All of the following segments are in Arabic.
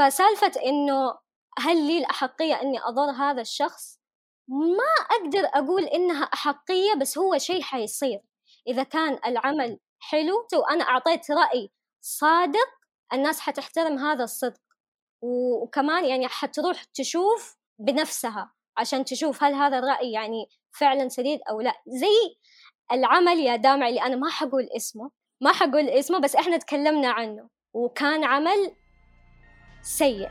فسالفة إنه هل لي الأحقية إني أضر هذا الشخص؟ ما أقدر أقول إنها أحقية بس هو شيء حيصير. إذا كان العمل حلو وأنا أعطيت رأي صادق الناس حتحترم هذا الصدق. وكمان يعني حتروح تشوف بنفسها عشان تشوف هل هذا الرأي يعني فعلا سديد أو لا. زي العمل يا دامع اللي أنا ما حقول اسمه. ما حقول اسمه بس إحنا تكلمنا عنه. وكان عمل سيء.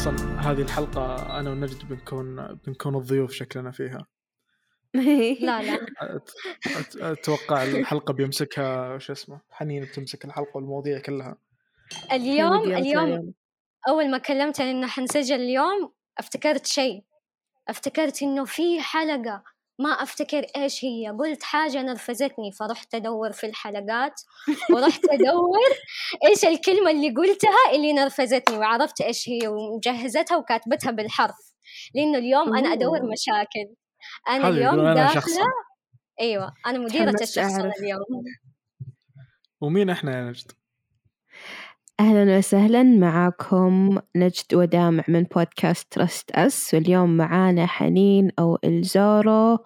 أصلا هذه الحلقة أنا ونجد بنكون بنكون الضيوف شكلنا فيها. لا لا. أتوقع الحلقة بيمسكها شو اسمه حنين بتمسك الحلقة والمواضيع كلها. اليوم اليوم أول ما كلمتني إنه حنسجل اليوم أفتكرت شيء. أفتكرت إنه في حلقة ما أفتكر إيش هي. قلت حاجة نرفزتني فرحت أدور في الحلقات ورحت أدور إيش الكلمة اللي قلتها اللي نرفزتني وعرفت إيش هي ومجهزتها وكاتبتها بالحرف. لأنه اليوم أنا أدور مشاكل. أنا اليوم داخلة أيوه أنا مديرة الشخص اليوم. ومين إحنا يا نجد؟ أهلا وسهلا معاكم نجد ودامع من بودكاست ترست أس واليوم معانا حنين أو الزورو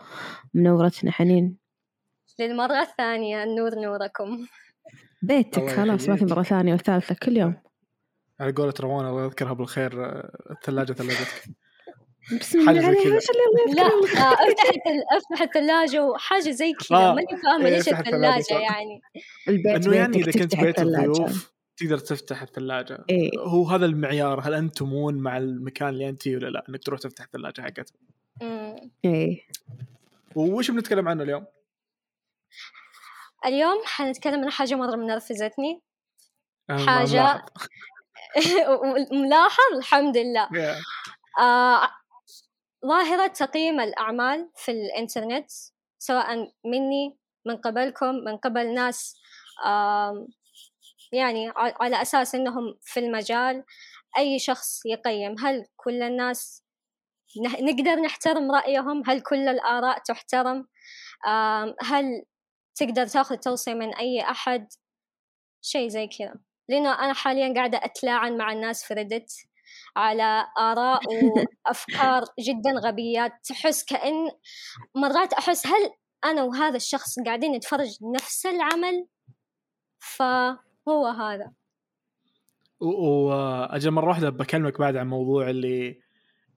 منورتنا حنين؟ للمرة الثانية النور نوركم. بيتك خلاص ما في مرة ثانية والثالثة كل يوم. على قولة روان الله يذكرها بالخير الثلاجة ثلاجتك. بسم الله عليك لا آه، أفتح أفتح الثلاجة وحاجة زي كذا. آه. ماني فاهمة ليش الثلاجة يعني. البيت إنه يعني إذا كنت بيت الضيوف. تقدر تفتح الثلاجة. إيه؟ هو هذا المعيار هل أنت تمون مع المكان اللي أنت فيه ولا لا؟ إنك تروح تفتح الثلاجة حقتك إيه. وش بنتكلم عنه اليوم؟ اليوم حنتكلم عن حاجة مرة منرفزتني حاجة ملاحظ. الحمد لله. آه ظاهرة تقييم الأعمال في الإنترنت سواء مني من قبلكم من قبل ناس آه يعني على أساس أنهم في المجال أي شخص يقيم هل كل الناس نقدر نحترم رأيهم؟ هل كل الآراء تحترم؟ هل تقدر تأخذ توصية من أي أحد؟ شيء زي كذا. لأنه أنا حاليا قاعدة أتلاعن مع الناس في ريدت على آراء وأفكار جدا غبيات تحس كأن مرات أحس هل أنا وهذا الشخص قاعدين نتفرج نفس العمل؟ ف هو هذا. واجل مرة واحدة بكلمك بعد عن موضوع اللي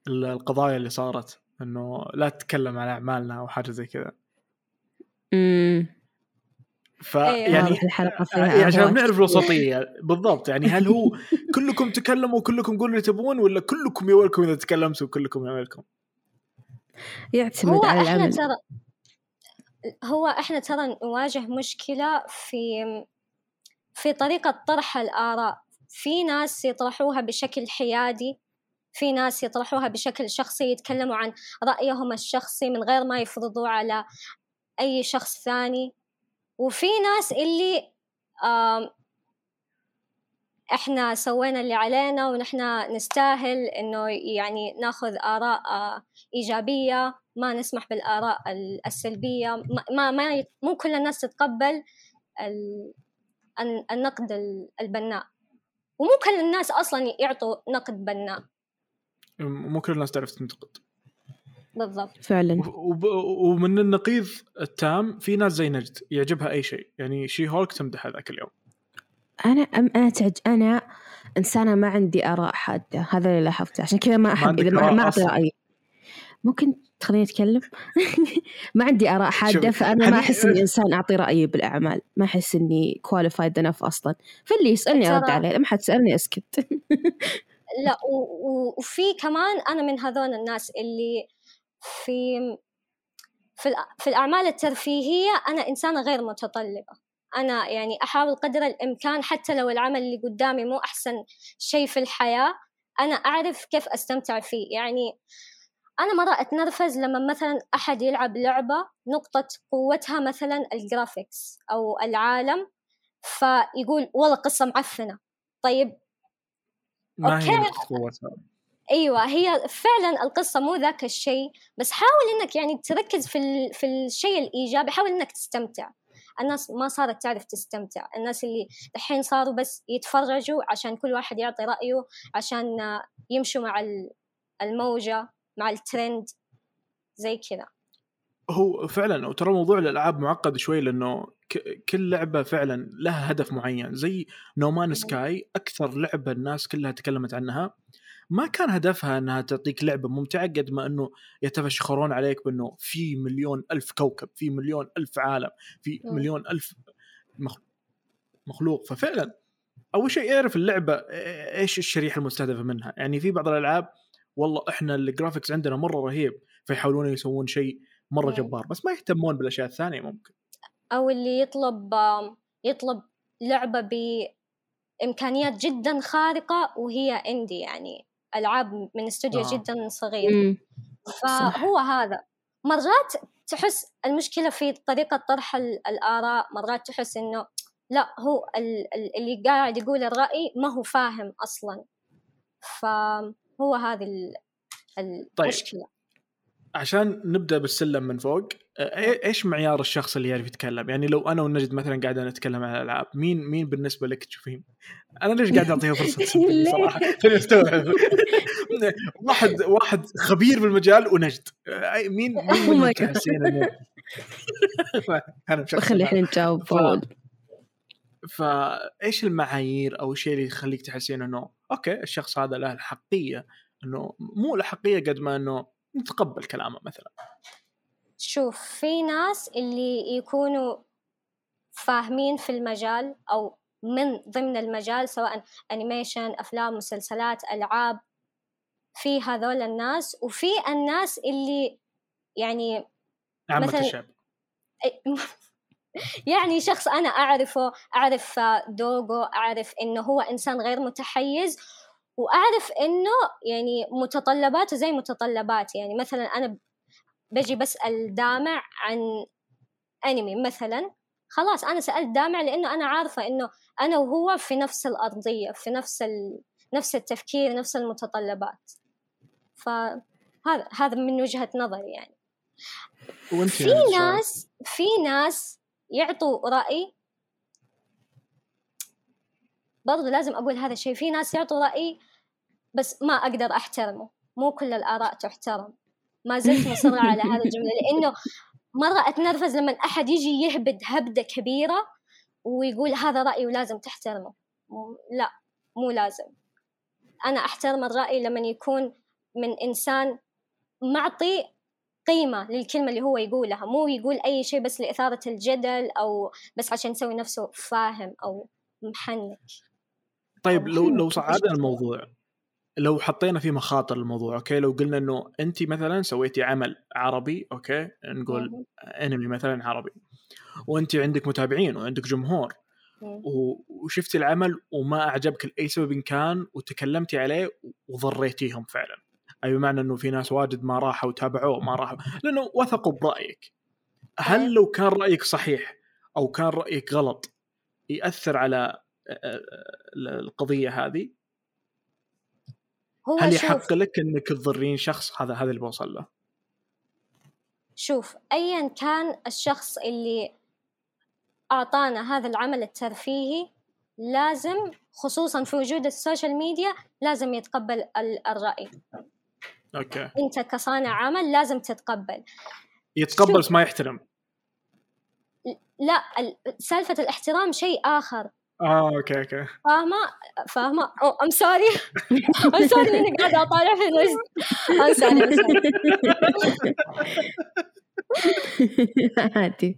القضايا اللي صارت إنه لا تتكلم عن أعمالنا أو حاجة زي كذا. امم فيعني الحلقة فيها يعني عشان نعرف الوسطية. بالضبط. يعني هل هو كلكم تكلموا وكلكم قولوا اللي تبغون ولا كلكم يولكم إذا تكلمتوا وكلكم يولكم يعتمد على العمل. ترى هو إحنا ترى نواجه مشكلة في في طريقة طرح الآراء. في ناس يطرحوها بشكل حيادي في ناس يطرحوها بشكل شخصي يتكلموا عن رأيهم الشخصي من غير ما يفرضوه على أي شخص ثاني. وفي ناس اللي إحنا سوينا اللي علينا ونحن نستاهل إنه يعني ناخذ آراء آه، إيجابية ما نسمح بالآراء السلبية ما ما مو كل الناس تتقبل النقد البناء. ومو كل الناس أصلا يعطوا نقد بناء. مو كل الناس تعرف تنتقد. بالضبط. فعلا. ومن النقيض التام في ناس زي نجد يعجبها أي شيء. يعني شي هولك تمدح ذاك اليوم. أنا أنا تعج أنا إنسانة ما عندي آراء حادة. هذا اللي لاحظته. عشان كذا ما أحب إذا ما أعطي رأيي. ممكن تخليني أتكلم. ما عندي آراء حادة فأنا ما أحس إني إنسان أعطي رأيي بالأعمال. ما أحس إني كواليفايد انف أصلا. فاللي يسألني أرد عليه لما حد تسألني أسكت. لا وفي كمان أنا من هذول الناس اللي في في, في الأعمال الترفيهية أنا إنسانة غير متطلبة. أنا يعني أحاول قدر الإمكان حتى لو العمل اللي قدامي مو أحسن شيء في الحياة أنا أعرف كيف أستمتع فيه. يعني أنا مرة أتنرفز لما مثلا أحد يلعب لعبة نقطة قوتها مثلا الجرافيكس أو العالم فيقول والله قصة معفنة. طيب ما أوكي. هي نقطة قوتها؟ أيوه هي فعلا القصة مو ذاك الشيء بس حاول إنك يعني تركز في ال... في الشيء الإيجابي حاول إنك تستمتع. الناس ما صارت تعرف تستمتع. الناس اللي الحين صاروا بس يتفرجوا عشان كل واحد يعطي رأيه عشان يمشوا مع الموجة. مع الترند زي كذا. هو فعلا وترى موضوع الألعاب معقد شوي لأنه كل لعبة فعلا لها هدف معين. زي نومان سكاي أكثر لعبة الناس كلها تكلمت عنها. ما كان هدفها إنها تعطيك لعبة ممتعة قد ما إنه يتفشخرون عليك بإنه في مليون ألف كوكب في مليون ألف عالم في مليون ألف مخلوق. ففعلا أول شيء اعرف اللعبة إيش الشريحة المستهدفة منها. يعني في بعض الألعاب والله إحنا الجرافيكس عندنا مرة رهيب فيحاولون يسوون شيء مرة جبار بس ما يهتمون بالأشياء الثانية ممكن. أو اللي يطلب يطلب لعبة بإمكانيات جدا خارقة وهي اندي يعني ألعاب من استوديو آه. جدا صغير فهو هذا. مرات تحس المشكلة في طريقة طرح الآراء مرات تحس إنه لا هو اللي قاعد يقول الرأي ما هو فاهم أصلا. فهو هذه. المشكلة طيب. عشان نبدأ بالسلم من فوق إيش معيار الشخص اللي يعرف يتكلم؟ يعني لو أنا والنجد مثلا قاعد نتكلم عن الالعاب، مين مين بالنسبة لك تشوفين؟ أنا ليش قاعد اعطيها فرصة صراحة. خليني أستوعب. واحد واحد خبير بالمجال ونجد. مين مين oh تحسين انه أنا خلي إحنا نجاوب فإيش المعايير أو الشيء اللي يخليك تحسين إنه أوكي الشخص هذا له الحقية إنه مو الاحقيه قد ما إنه نتقبل كلامه مثلا. شوف في ناس اللي يكونوا فاهمين في المجال أو من ضمن المجال سواء animation أفلام مسلسلات ألعاب في هذول الناس وفي الناس اللي يعني عامة الشعب. يعني شخص أنا أعرفه أعرف دوغو أعرف إنه هو إنسان غير متحيز وأعرف إنه يعني متطلباته زي متطلباتي يعني مثلا أنا بجي بسأل دامع عن أنمي مثلا خلاص أنا سألت دامع لإنه أنا عارفة إنه أنا وهو في نفس الأرضية في نفس ال... نفس التفكير نفس المتطلبات. فهذا هذا من وجهة نظري يعني. في ناس في ناس يعطوا رأي. برضو لازم أقول هذا الشيء في ناس يعطوا رأي بس ما أقدر أحترمه. مو كل الآراء تحترم. ما زلت مصرة على هذا الجملة لأنه مرة أتنرفز لما أحد يجي يهبد هبدة كبيرة ويقول هذا رأيي ولازم تحترمه. لا مو لازم. أنا أحترم الرأي لما يكون من إنسان معطي قيمة للكلمة اللي هو يقولها مو يقول أي شيء بس لإثارة الجدل أو بس عشان يسوي نفسه فاهم أو محنك. طيب لو لو صعدنا الموضوع لو حطينا في مخاطر الموضوع okay؟ لو قلنا إنه انت مثلا سويتي عمل عربي okay؟ نقول انمي مثلا عربي وانت عندك متابعين وعندك جمهور وشفتي العمل وما أعجبك لأي سبب كان وتكلمتي عليه وضريتيهم فعلا. أي بمعنى إنه في ناس واجد ما راحوا وتابعوه ما راحوا. لأنه وثقوا برأيك. هل لو كان رأيك صحيح أو كان رأيك غلط يأثر على القضية هذه؟ هو هل يحق لك إنك تضرين شخص؟ هذا هذا اللي بوصل له. شوف ايا كان الشخص اللي أعطانا هذا العمل الترفيهي لازم خصوصا في وجود السوشيال ميديا لازم يتقبل الرأي. okay. أنت كصانع عمل لازم تتقبل. يتقبل بس ما يحترم. لا سالفة الاحترام شيء آخر. آه okay okay. فاهمة؟ فاهمة؟ أو I'm sorry I'm sorry إني قاعدة أطالع في الوجه I'm sorry عادي.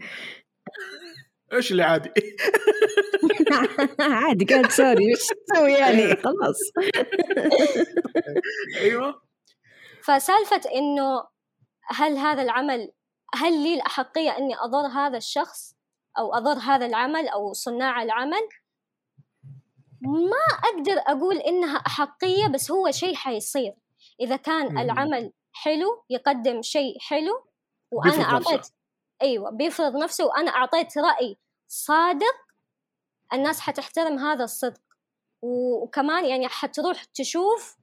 إيش اللي عادي؟ عادي قاعد سوري إيش تسوي يعني؟ خلاص. أيوه. فسالفة إنه هل هذا العمل هل لي الأحقية إني أضر هذا الشخص أو أضر هذا العمل أو صناع العمل؟ ما أقدر أقول إنها أحقية بس هو شيء حيصير. إذا كان مم. العمل حلو يقدم شيء حلو وأنا أعطيت أيوة بيفرض نفسه وأنا أعطيت رأي صادق الناس حتحترم هذا الصدق. وكمان يعني حتروح تشوف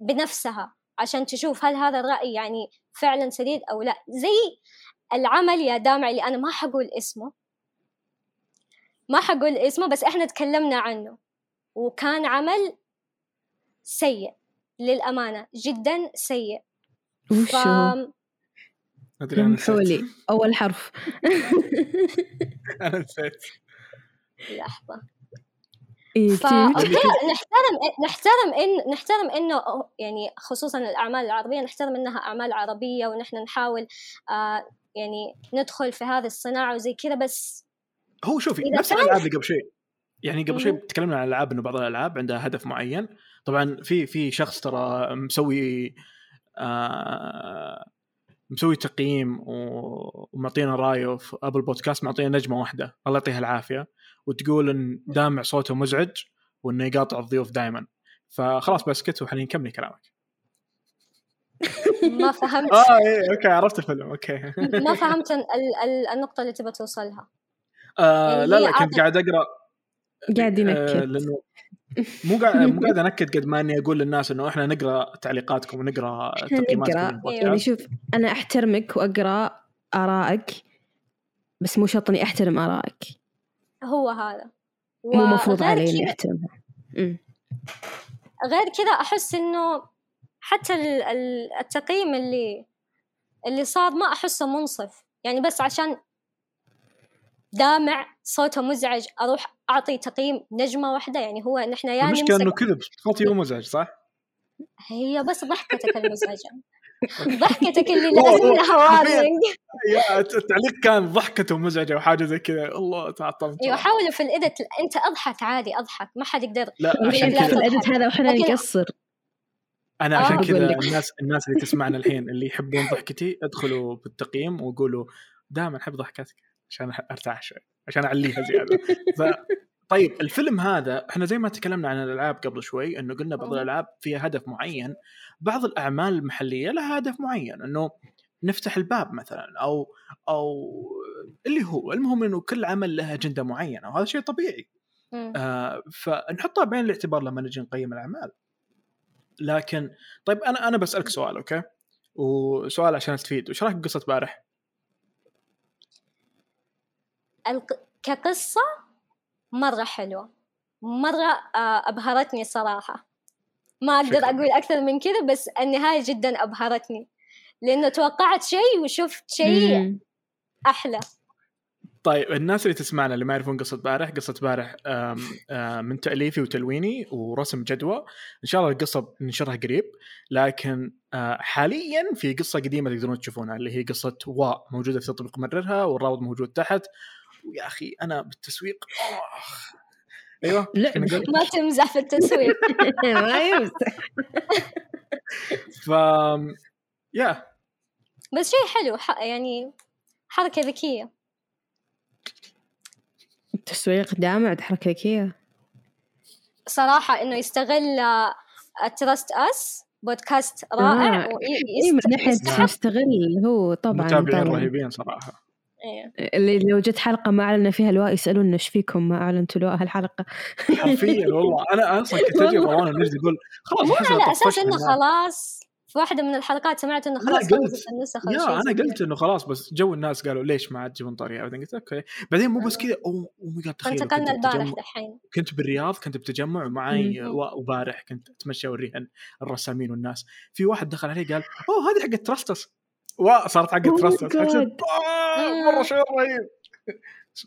بنفسها. عشان تشوف هل هذا الرأي يعني فعلا سديد أو لا. زي العمل يا دامع اللي أنا ما حقول اسمه. ما حقول اسمه بس إحنا تكلمنا عنه. وكان عمل سيء للأمانة جدا سيء. وشو؟ ف... حولي أول حرف. أنا نسيت. لحظة. إيه نحترم نحترم ان نحترم إنه يعني خصوصا الأعمال العربية نحترم إنها أعمال عربية ونحن نحاول آه يعني ندخل في هذه الصناعة وزي كذا بس هو شوفي نفس الألعاب اللي قبل شيء يعني قبل شوي تكلمنا عن الألعاب إنه بعض الألعاب عندها هدف معين. طبعا في في شخص ترى مسوي آه مسوي تقييم ومعطينا رأيه في Apple Podcast معطينا نجمة واحدة. الله يعطيها العافية. وتقول إن دامع صوته مزعج وإنه يقاطع الضيوف دائما فخلاص بسكت وحنين كملي كلامك. ما فهمت. آه إيه okay عرفت الفيلم okay. ما فهمت النقطة اللي تبغى توصلها آه يعني لا لا كنت قاعد أقرأ. قاعد ينكد آه لأنه مو قاعد مو قاعد أنكد قد ما إني أقول للناس إنه إحنا نقرأ تعليقاتكم ونقرأ تقييماتكم يعني شوف أنا أحترمك وأقرأ آرائك بس مو شرط إني أحترم آرائك. هو هذا. مو مفروض علي اني احترمها غير كذا أحس إنه حتى التقييم اللي اللي صار ما أحسه منصف. يعني بس عشان دامع صوته مزعج أروح أعطي تقييم نجمة واحدة. يعني هو نحن يا يعني المشكلة إنه كذب. صوتي هو مزعج صح؟ هي بس ضحكتك المزعجة. ضحكتك اللي لازم لها وارنينج التعليق كان ضحكته مزعجه وحاجه زي كذا. الله تعطلت أيوه حاولوا في الادت أنت أضحك عادي أضحك. ما حد يقدر لا عشان كذا. في الادت هذا وإحنا نقصر. أنا عشان آه. كذا الناس الناس اللي تسمعنا الحين اللي يحبون ضحكتي ادخلوا بالتقييم وقولوا دائما أحب ضحكتك عشان أرتاح شوي عشان أعليها زيادة. طيب. الفيلم هذا إحنا زي ما تكلمنا عن الألعاب قبل شوي إنه قلنا بعض الألعاب فيها هدف معين بعض الأعمال المحلية لها هدف معين إنه نفتح الباب مثلا أو أو اللي هو المهم إنه كل عمل له أجندة معينة وهذا شيء طبيعي. آه فنحطها بعين الاعتبار لما نجي نقيم الأعمال. لكن طيب أنا أنا بسألك سؤال أوكي؟ وسؤال عشان استفيد وش رايك بقصة بارح؟ الق... كقصة؟ مرة حلوة. مرة آه، أبهرتني صراحة. ما أقدر أقول أكثر من كذا بس النهاية جدا أبهرتني. لأنه توقعت شيء وشفت شيء أحلى. طيب الناس اللي تسمعنا اللي ما يعرفون قصة بارح قصة بارح من تأليفي وتلويني ورسم جدوى. إن شاء الله القصة ننشرها قريب لكن آه، حاليا في قصة قديمة تقدرون تشوفونها اللي هي قصة واء موجودة في تطبيق مررها والرابط موجود تحت. ويا أخي أنا بالتسويق أيوه لا ما تمزح في التسويق. ما يمزح. ف يا. بس شيء حلو يعني حركة ذكية. التسويق دامع حركة ذكية. صراحة إنه يستغل Trust Us بودكاست رائع آه. اي من ناحية يستغل هو طبعا متابعين رهيبين صراحة. إيه. اللي لو جت حلقة ما أعلنا فيها الواه يسألونا إيش فيكم؟ ما أعلنتوا الواه هالحلقة. حرفيا والله. أنا أصلا كنت أجي روان ونجد يقول خلاص مو على أساس إنه خلاص في واحدة من الحلقات سمعت إنه خلاص النسخ يا أنا قلت إنه خلاص بس جو الناس قالوا ليش ما عاد تجيبون طريقه بعدين قلت أوكي. بعدين مو بس كذا أو ماي جاد تخيل انتقلنا البارح دحين. كنت بالرياض كنت بتجمع ومعي وبارح كنت أتمشى اوريها الرسامين والناس. في واحد دخل علي قال أوه هذه حقت تراستس وصارت حقت oh تراستس مرة شيء رهيب.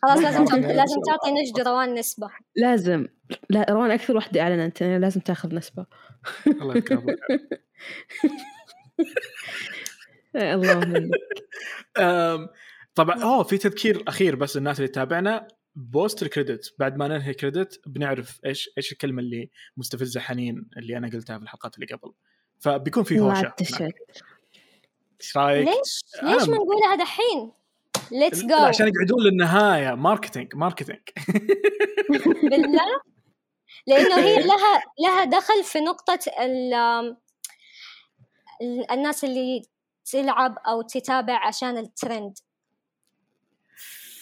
خلاص لازم لازم تعطي نجد روان نسبة. لازم. لا روان أكثر واحدة أعلنت لازم تاخذ نسبة. الله يكرمك. اللهم طبعا أوه في تذكير أخير بس الناس اللي تتابعنا. post ال credit. بعد ما ننهي credit بنعرف إيش إيش الكلمة اللي مستفزة حنين اللي أنا قلتها في الحلقات اللي قبل. فبيكون في هوشة إيش رأيك؟ ليش؟ ليش ما نقولها دحين؟ let's go عشان يقعدون للنهايه marketing marketing بالله؟ لأنه هي لها لها دخل في نقطة الناس اللي تلعب أو تتابع عشان الترند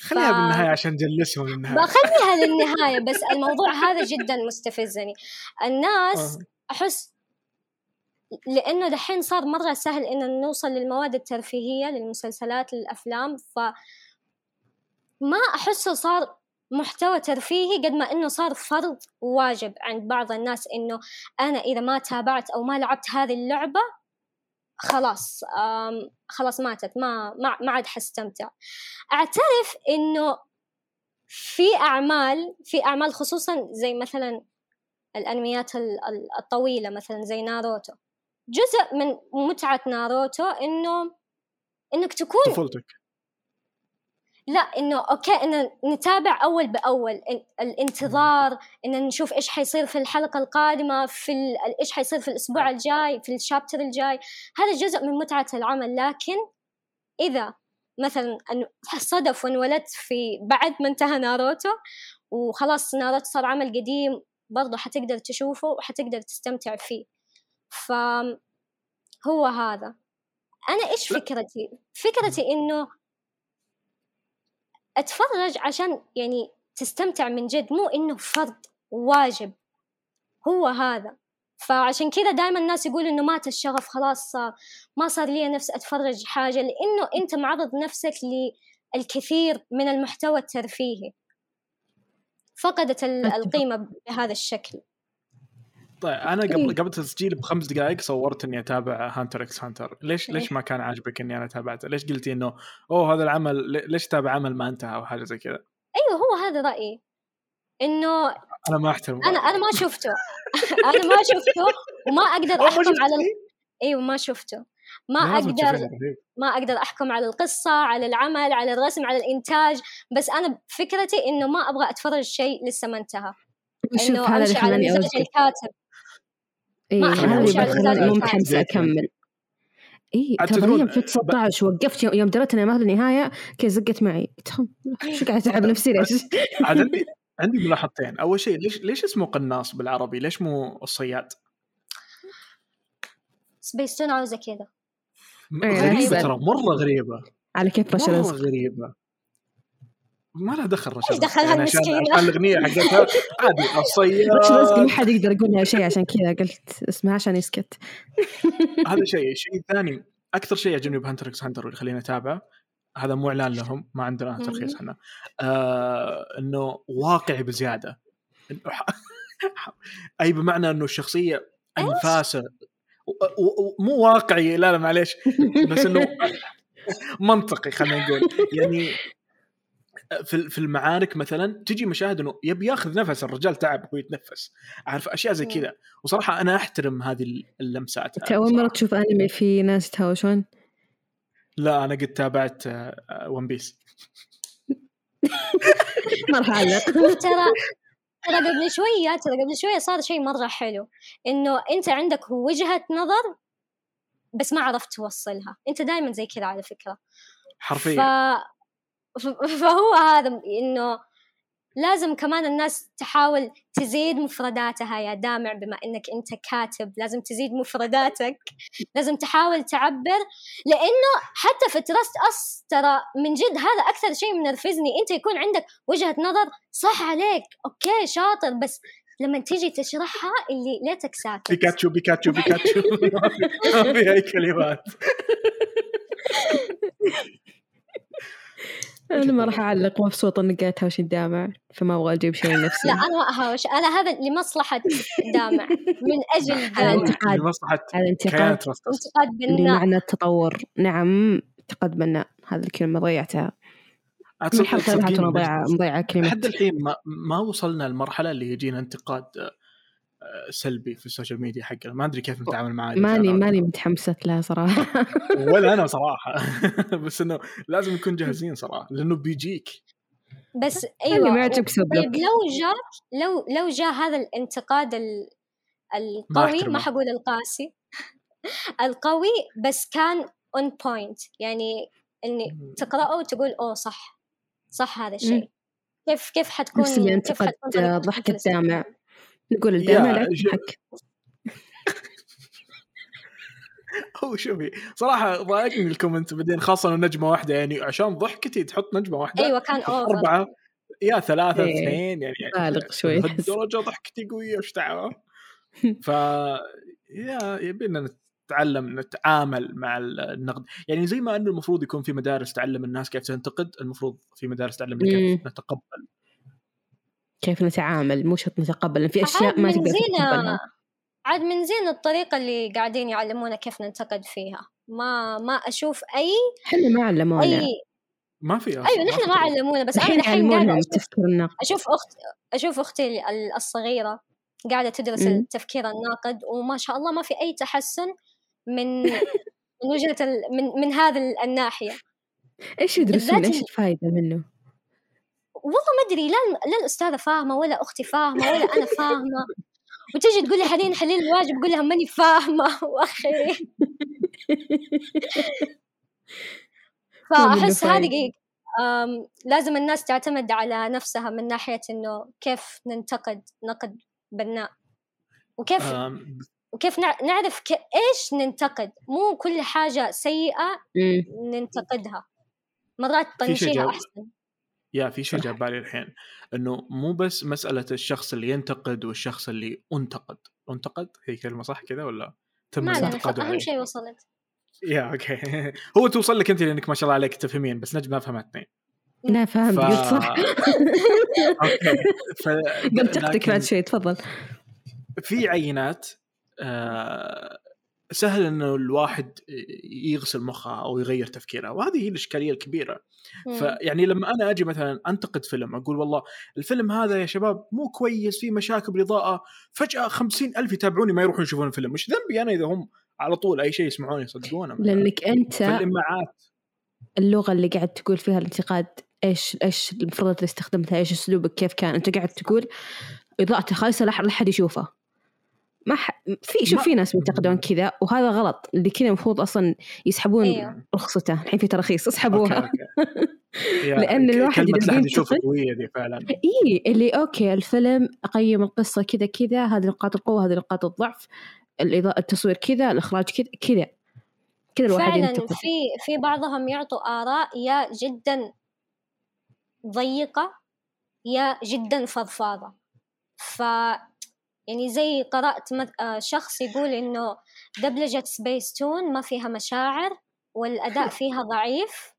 خليها ف... بالنهاية عشان نجلسهم للنهاية. بخليها للنهاية بس الموضوع هذا جدا مستفزني. الناس أحس لأنه دحين صار مرة سهل ان نوصل للمواد الترفيهية للمسلسلات للأفلام ف ما أحسه صار محتوى ترفيهي قد ما إنه صار فرض واجب عند بعض الناس إنه أنا إذا ما تابعت أو ما لعبت هذه اللعبة خلاص خلاص ماتت ما ما عاد حستمتع. أعترف إنه في أعمال في أعمال خصوصا زي مثلا الأنميات الطويلة مثلا زي ناروتو. جزء من متعة ناروتو إنه إنك تكون طفولتك. لا إنه okay ان نتابع أول بأول الانتظار ان نشوف إيش حيصير في الحلقة القادمة في إيش حيصير في الأسبوع الجاي في الشابتر الجاي. هذا جزء من متعة العمل لكن إذا مثلا صدف وانولدت في بعد ما انتهى ناروتو وخلاص ناروتو صار عمل قديم برضه حتقدر تشوفه وحتقدر تستمتع فيه. فهو هذا. أنا إيش فكرتي؟ فكرتي إنه أتفرج عشان يعني تستمتع من جد مو إنه فرض واجب. هو هذا. فعشان كذا دائما الناس يقولوا إنه مات الشغف خلاص ما صار لي نفس أتفرج حاجة لإنه أنت معرض نفسك للكثير من المحتوى الترفيهي. فقدت القيمة بهذا الشكل. طيب أنا قبل إيه. قبل التسجيل بخمس دقائق سولفت اني أتابع هانتر إكس هانتر ليش ليش إيه. ما كان عاجبك إني أنا تابعته؟ ليش قلتي إنه أوه هذا العمل ليش تابع عمل ما انتهى أو حاجة زي كذا؟ أيوه هو هذا رأيي. إنه أنا ما احترم أنا أنا ما شفته. أنا ما شفته وما أقدر أحكم على أيوه ما شفته. ما أقدر ما أقدر أحكم على القصة على العمل على الرسم على الإنتاج. بس أنا فكرتي إنه ما أبغى أتفرج شيء لسه ما انتهى. إنه أمشي على مزاج الكاتب اي هذا اللي مو متحمسه اكمل اي ترى في 19 وقفت يوم دريت انها ما النهاية كذا زقت معي. شو قاعد اتعب نفسي ليش؟ عندي عندي ملاحظتين. أول شيء ليش ليش اسمه قناص بالعربي؟ ليش مو الصياد؟ سبيستون عاوزه كذا. غريبة ترى مرة غريبة. على كيف بشر مرة غريبة. ما لها دخل رشا إيش دخلها يعني المسكينه؟ عشان الأغنية حقتها عادي الصياد ما حد يقدر يقول لها شيء عشان كذا قلت اسمها عشان يسكت. هذا شيء. الشيء الثاني أكثر شيء يعجبني بهنتر إكس هنتر واللي يخليني اتابعه هذا مو إعلان لهم ما عندنا ترخيص إحنا. آه إنه واقعي بزيادة. أي بمعنى إنه الشخصية أنفاسة. مو واقعي لا لا معليش. بس إنه منطقي خلينا نقول. يعني في في المعارك مثلا تجي مشاهد إنه يبي ياخذ نفس الرجال تعب وهو يتنفس. عارف أشياء زي كذا. وصراحة أنا أحترم هذه اللمسات. أنت أول مرة تشوف أنمي في ناس يتهاوشون؟ لا أنا قد تابعت ون بيس ما راح أعلق. ترى ترى قبل شوية ترى قبل شوية صار شيء مرة حلو. إنه أنت عندك وجهة نظر بس ما عرفت توصلها. أنت دائما زي كذا على فكرة. حرفيا. ف... فهو هذا إنه لازم كمان الناس تحاول تزيد مفرداتها يا دامع بما إنك أنت كاتب لازم تزيد مفرداتك. لازم تحاول تعبر لأنه حتى في Trust Us ترى من جد هذا أكثر شيء منرفزني. أنت يكون عندك وجهة نظر صح عليك okay شاطر بس لما تيجي تشرحها اللي ليتك ساكت. بيكاتشو بيكاتشو بيكاتشو. ما في أي كلمات. أنا ما راح أعلق مبسوطة إني قاعد تهاوش دامع فما أبغى أجيب شيء لنفسي لا أنا ما أهاوش. أنا هذا لمصلحة دامع من أجل هذا انتقاد. لمصلحة هذا انتقاد. انتقاد بناء معنى التطور. نعم انتقاد بناء هذه الكلمة ضيعتها. من حلقه مضيعه مضيعة كلمة. لحد الحين ما, ما وصلنا المرحلة اللي يجينا انتقاد. سلبي في السوشيال ميديا حقنا. ما أدري كيف نتعامل معاه ماني ماني متحمسه لها صراحة. ولا أنا صراحة. بس إنه لازم نكون جاهزين صراحة لأنه بيجيك. بس أيوه ما يعجبك طيب لو جاء لو لو جاء هذا الانتقاد القوي ما حقول القاسي القوي بس كان on point يعني اني تقرأه وتقول oh صح. صح هذا الشيء. كيف كيف حتكون نفس اللي انتقد ضحك الدامع. نقول الدامع لا تضحك هو شوفي صراحة ضايقني ال comment بعدين خاصة نجمة واحدة يعني عشان ضحكتي تحط نجمة واحدة أيوه كان over أربعة يا ثلاثة إيه. اثنين يعني بالغ شوي. درجه ضحكتي قوية وش دعوة؟ ف يا يبينا نتعلم نتعامل مع النقد. يعني زي ما إنه المفروض يكون في مدارس تعلم الناس كيف تنتقد المفروض في مدارس تعلمنا كيف نتقبل. كيف نتعامل مو شرط نتقبل في أشياء ما تقدر تتقبلها عاد من زين الطريقة اللي قاعدين يعلمونا كيف ننتقد فيها ما ما أشوف أي إحنا ما علمونا أي ما في أصلاً. أيوه نحن ما علمونا بس أنا الحين قاعدة التفكير الناقد أشوف اخت أشوف أختي الصغيرة قاعدة تدرس م. التفكير الناقد وما شاء الله ما في أي تحسن من من وجهة من من هذه الناحية إيش يدرسون إيش الفائده منه؟ والله ما أدري لا لا الأستاذة فاهمة ولا أختي فاهمة ولا أنا فاهمة. وتجي تقول لي حاليا حلين الواجب أقول لها ماني فاهمة. واخي فأحس هذه لازم الناس تعتمد على نفسها من ناحية إنه كيف ننتقد نقد بناء. وكيف وكيف نعرف إيش ننتقد. مو كل حاجة سيئة ننتقدها. مرات طنشيها أحسن. يا في شيء جاب بالي الحين إنه مو بس مسألة الشخص اللي ينتقد والشخص اللي انتقد. انتقد؟ هي كلمة صح كذا ولا تم ما أهم شيء وصلت. يا okay. هو توصل لك أنت لأنك ما شاء الله عليك تفهمين بس نجد ما فهمت اثنين لا فهمت ف... قلت صح. okay. ف... منطقتك بعد شوي تفضل. في عينات آه سهل إنه الواحد يغسل مخه أو يغير تفكيره وهذه هي الإشكالية الكبيرة. فيعني لما أنا أجي مثلا أنتقد فيلم أقول والله الفيلم هذا يا شباب مو كويس فيه مشاكل بالاضاءه فجأة خمسين ألف يتابعوني ما يروحون يشوفون الفيلم مش ذنبي أنا إذا هم على طول أي شيء يسمعون يصدقونه لأنك أنت في اللغة اللي قاعد تقول فيها الانتقاد إيش إيش المفروض اللي استخدمتها إيش أسلوبك كيف كان أنت قاعد تقول اضاءته خايسه لا أحد يشوفه ما ح... في شوف في ناس ينتقدون كذا وهذا غلط اللي كذا المفروض أصلا يسحبون أيوه. رخصته الحين في تراخيص اسحبوها okay okay. لأن الواحد اللي يشوف القويه دي فعلا إي اللي okay الفيلم اقيم القصة كذا كذا هذه نقاط القوة هذه نقاط الضعف الإضاءة التصوير كذا الإخراج كذا كذا كذا الواحد فعلا ينتقد. في في بعضهم يعطوا آراء يا جدا ضيقة يا جدا فضفاضة ف يعني زي قرأت آه، شخص يقول إنه دبلجة سبيس تون ما فيها مشاعر والأداء فيها ضعيف.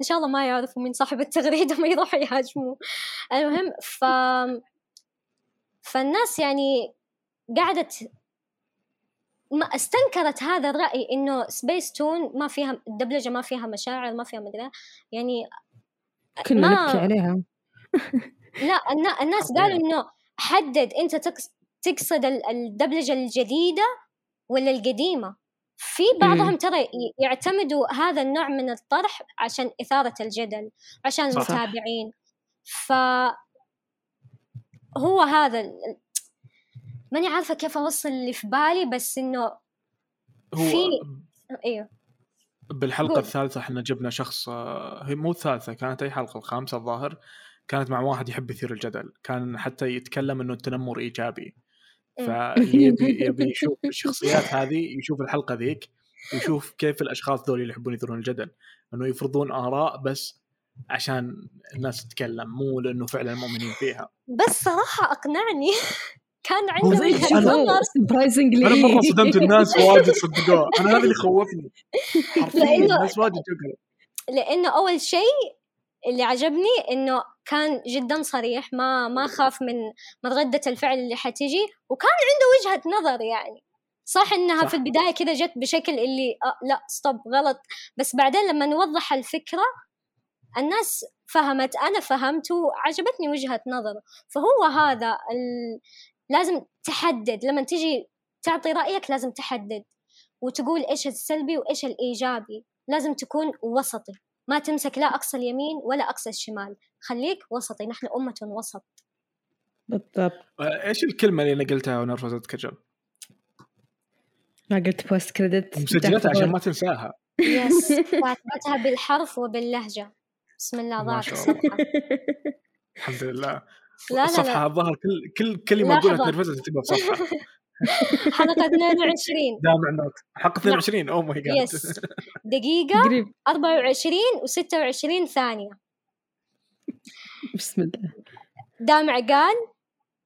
إن شاء الله ما يعرفوا من صاحب التغريدة ما يروحوا يهاجموا المهم ف فالناس يعني قعدت ما استنكرت هذا الرأي إنه سبيس تون ما فيها الدبلجة ما فيها مشاعر ما فيها مدري يعني كنا ما... نبكي عليها. لا الناس قالوا إنه حدد أنت تقصد الدبلجة الجديدة ولا القديمة؟ في بعضهم ترى يعتمدوا هذا النوع من الطرح عشان إثارة الجدل عشان المتابعين ف هو هذا ماني عارفة كيف أوصل اللي في بالي بس إنه هو في أيوه بالحلقة قول. الثالثة إحنا جبنا شخص آه، هي مو الثالثة كانت أي حلقة الخامسة الظاهر. كانت مع واحد يحب يثير الجدل. كان حتى يتكلم إنه التنمر إيجابي. فيبي يبي يشوف الشخصيات هذه يشوف الحلقة ذيك ويشوف كيف الأشخاص ذول اللي يحبون يثيرون الجدل. إنه يفرضون آراء بس عشان الناس تتكلم مو لأنه فعلا مؤمنين فيها. بس صراحة أقنعني. كان عندي وجهه نظر surprisingly أنا مرة صدمت الناس واجد صدقوه أنا هذا اللي خوفني. حرفيا الناس واجد لأنه أول شيء اللي عجبني إنه كان جدا صريح ما ما خاف من من ردة الفعل اللي حتيجي وكان عنده وجهة نظر يعني. صح إنها صح. في البداية كذا جت بشكل اللي آه لا stop غلط. بس بعدين لما نوضح الفكرة الناس فهمت أنا فهمت وعجبتني وجهة نظره فهو هذا ال... لازم تحدد. لما تجي تعطي رأيك لازم تحدد. وتقول إيش السلبي وإيش الإيجابي. لازم تكون وسطي. ما تمسك لا أقصى اليمين ولا أقصى الشمال. خليك وسطي نحن أمة وسط. بالضبط. إيش الكلمة اللي نقلتها ونرفزتك كجل؟ ما قلت post credit مسجلتها عشان ما تنساها. yes كاتبتها بالحرف وباللهجة. بسم الله ضاعت الصفحة. الحمد لله. لا الصفحة الظاهر كل كل كلمة أقولها تنرفزها تكتبها بصفحة. حلقة 22 دامع note. حلقة 22 oh my god yes دقيقة. 24 و26 ثانية. بسم الله. دامع قال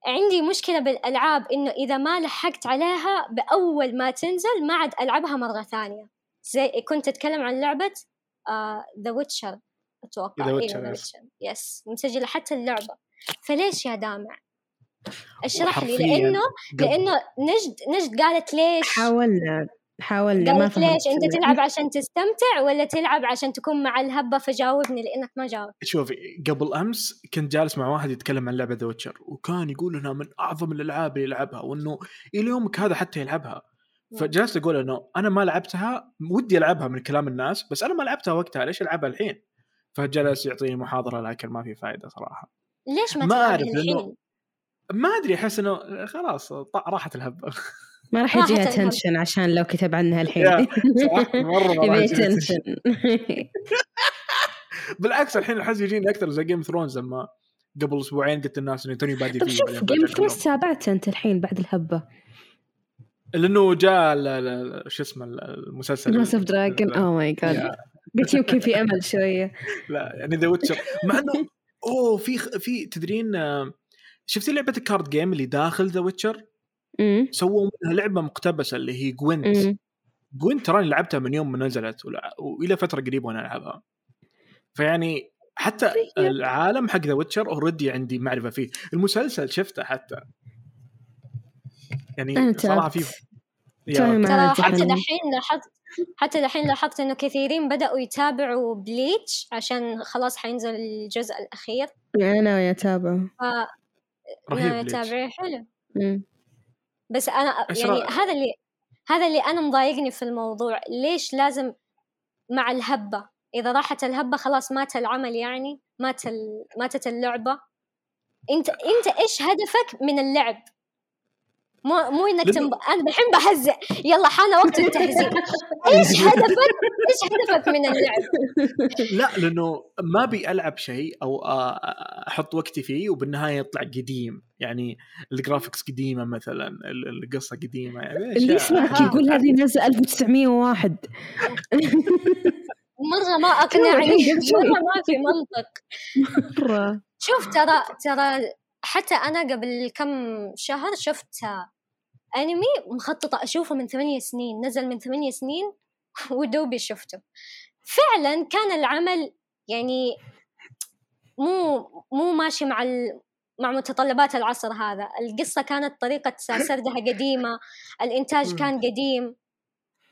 عندي مشكلة بالألعاب إنه إذا ما لحقت عليها بأول ما تنزل ما عاد ألعبها مرة ثانية. زي كنت أتكلم عن لعبة The uh, Witcher أتوقع. The Witcher yes مسجلة حتى اللعبة. فليش يا دامع؟ اشرح لي لأنه لأنه نجد نجد قالت ليش؟ حاولنا حاولنا ما ليش أنت تلعب عشان تستمتع ولا تلعب عشان تكون مع الهبة فجاوبني؟ لأنك ما جاوبت. شوفي قبل أمس كنت جالس مع واحد يتكلم عن لعبة The Witcher وكان يقول إنها من أعظم الألعاب اللي يلعبها وإنه إلى يومك هذا حتى يلعبها. فجلست أقول إنه أنا ما لعبتها ودي ألعبها من كلام الناس بس أنا ما لعبتها وقتها ليش ألعبها الحين؟ فجلس يعطيني محاضرة لكن ما في فائده صراحة. ليش ما, ما أعرف لأنه ما أدري أحس إنه خلاص راحت الهبه ما راح يجيها attention عشان لو كتب عنها الحين. مرة يبي attention. بالعكس الحين أحس يجيني أكثر زي Game Thrones لما قبل أسبوعين قلت الناس اني توني بادي فيه شوف Game Thrones تابعت أنت الحين بعد الهبة. لأنه جاء شو اسمه المسلسل House of Dragon oh my god قلت يمكن في أمل شوية. لا يعني The Witcher مع إنه أوه في في تدرين آه، شفتي لعبة ال card game اللي داخل The Witcher؟ سووا منها لعبة مقتبسة اللي هي Gwent Gwent تراني لعبتها من يوم ما نزلت وإلى فترة قريبة وأنا ألعبها. فيعني حتى طيب. العالم حق The Witcher already عندي معرفة فيه. المسلسل شفته حتى. يعني صراحة في ترى حتى دحين لاحظت حتى دحين لاحظت إنه كثيرين بدأوا يتابعوا Bleach عشان خلاص حينزل الجزء الأخير. أنا يتابع ف... رهيب تابعيه؟ حلو. مم. بس أنا يعني هذا اللي هذا اللي أنا مضايقني في الموضوع ليش لازم مع الهبة؟ إذا راحت الهبة خلاص مات العمل يعني مات ال... ماتت اللعبة. أنت أنت إيش هدفك من اللعب؟ مو مو إنك تنب... أنا الحين بهزئ يلا حان وقت التهزيء. إيش هدفك؟ إيش هدفك من اللعب؟ لا لأنه ما أبي ألعب شيء أو أحط وقتي فيه وبالنهاية يطلع قديم. يعني الجرافكس قديمة مثلا القصة قديمة. يعني اللي يسمعك يقول هذه نزل 1901 مرة ما أقنعني مرة ما في منطق. مرة. شوف ترى ترى حتى أنا قبل كم شهر شفت أنمي مخططة أشوفه من ثمانية سنين نزل من ثمانية سنين ودوبي شفته. فعلا كان العمل يعني مو مو ماشي مع ال... مع متطلبات العصر هذا. القصة كانت طريقة سردها قديمة الإنتاج كان قديم.